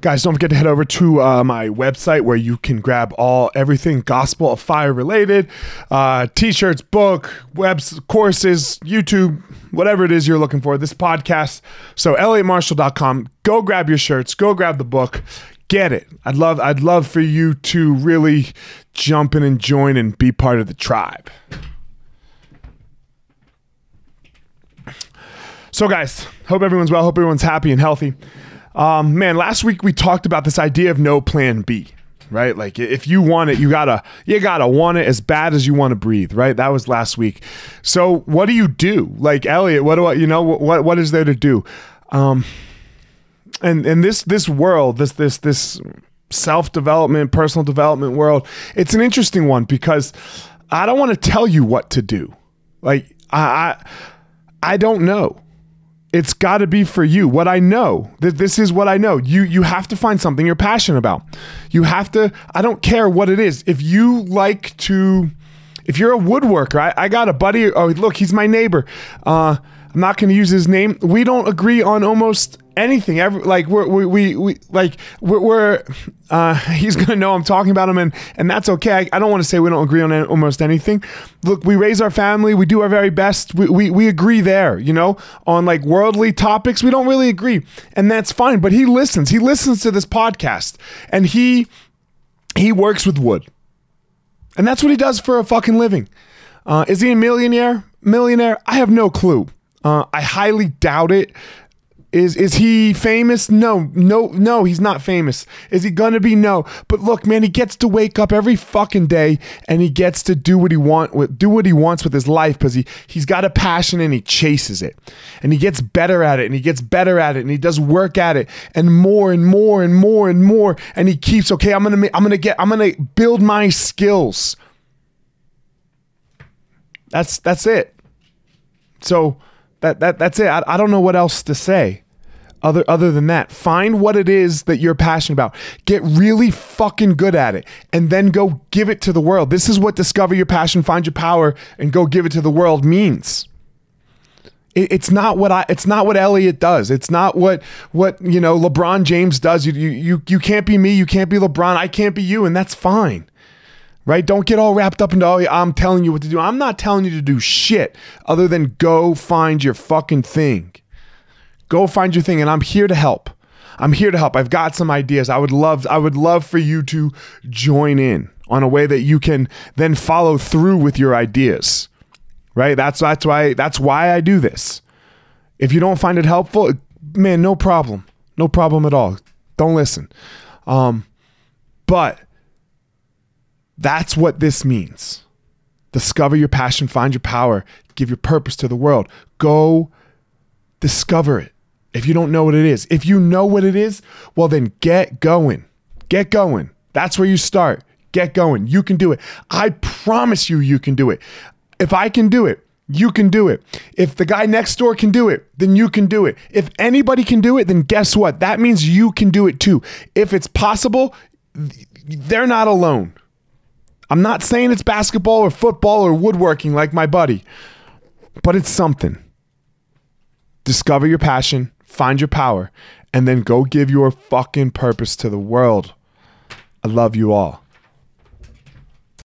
Guys, don't forget to head over to uh, my website where you can grab all everything Gospel of Fire related uh, t shirts, book, webs, courses, YouTube, whatever it is you're looking for. This podcast. So, elliottmarshall.com. Go grab your shirts, go grab the book. Get it. I'd love I'd love for you to really jump in and join and be part of the tribe. So, guys, hope everyone's well. Hope everyone's happy and healthy. Um, man, last week we talked about this idea of no plan B, right? Like if you want it, you gotta you gotta want it as bad as you want to breathe, right? That was last week. So, what do you do? Like Elliot, what do I, you know? What what is there to do? Um, and and this this world, this this this self development, personal development world, it's an interesting one because I don't want to tell you what to do. Like I I, I don't know it's got to be for you what i know. That this is what i know. You you have to find something you're passionate about. You have to i don't care what it is. If you like to if you're a woodworker i, I got a buddy oh look he's my neighbor. Uh, i'm not going to use his name. We don't agree on almost anything. Ever like we're, we, we, we like we're, we're uh, he's gonna know i'm talking about him and and that's okay. I, I don't want to say we don't agree on almost anything. Look we raise our family. We do our very best. We, we we agree there you know on like worldly topics. We don't really agree and that's fine but he listens. He listens to this podcast and he he works with wood. And that's what he does for a fucking living. Uh, is he a millionaire? Millionaire? I have no clue uh, I highly doubt it. Is is he famous? No, no, no, he's not famous. Is he gonna be? No. But look, man, he gets to wake up every fucking day and he gets to do what he want with do what he wants with his life because he he's got a passion and he chases it. And he gets better at it and he gets better at it and he does work at it and more and more and more and more and he keeps okay, I'm gonna I'm gonna get I'm gonna build my skills. That's that's it. So that, that that's it. I, I don't know what else to say other other than that. Find what it is that you're passionate about. Get really fucking good at it and then go give it to the world. This is what discover your passion find your power and go give it to the world means. It, it's not what i it's not what elliot does. It's not what what you know lebron james does. You you you can't be me. You can't be lebron. I can't be you and that's fine right? Don't get all wrapped up into, oh, I'm telling you what to do. I'm not telling you to do shit other than go find your fucking thing. Go find your thing, and I'm here to help. I'm here to help. I've got some ideas. I would love I would love for you to join in on a way that you can then follow through with your ideas. Right? That's that's why that's why I do this. If you don't find it helpful, man, no problem. No problem at all. Don't listen. Um, but that's what this means. Discover your passion, find your power, give your purpose to the world. Go discover it if you don't know what it is. If you know what it is, well, then get going. Get going. That's where you start. Get going. You can do it. I promise you, you can do it. If I can do it, you can do it. If the guy next door can do it, then you can do it. If anybody can do it, then guess what? That means you can do it too. If it's possible, they're not alone. I'm not saying it's basketball or football or woodworking like my buddy, but it's something. Discover your passion, find your power, and then go give your fucking purpose to the world. I love you all.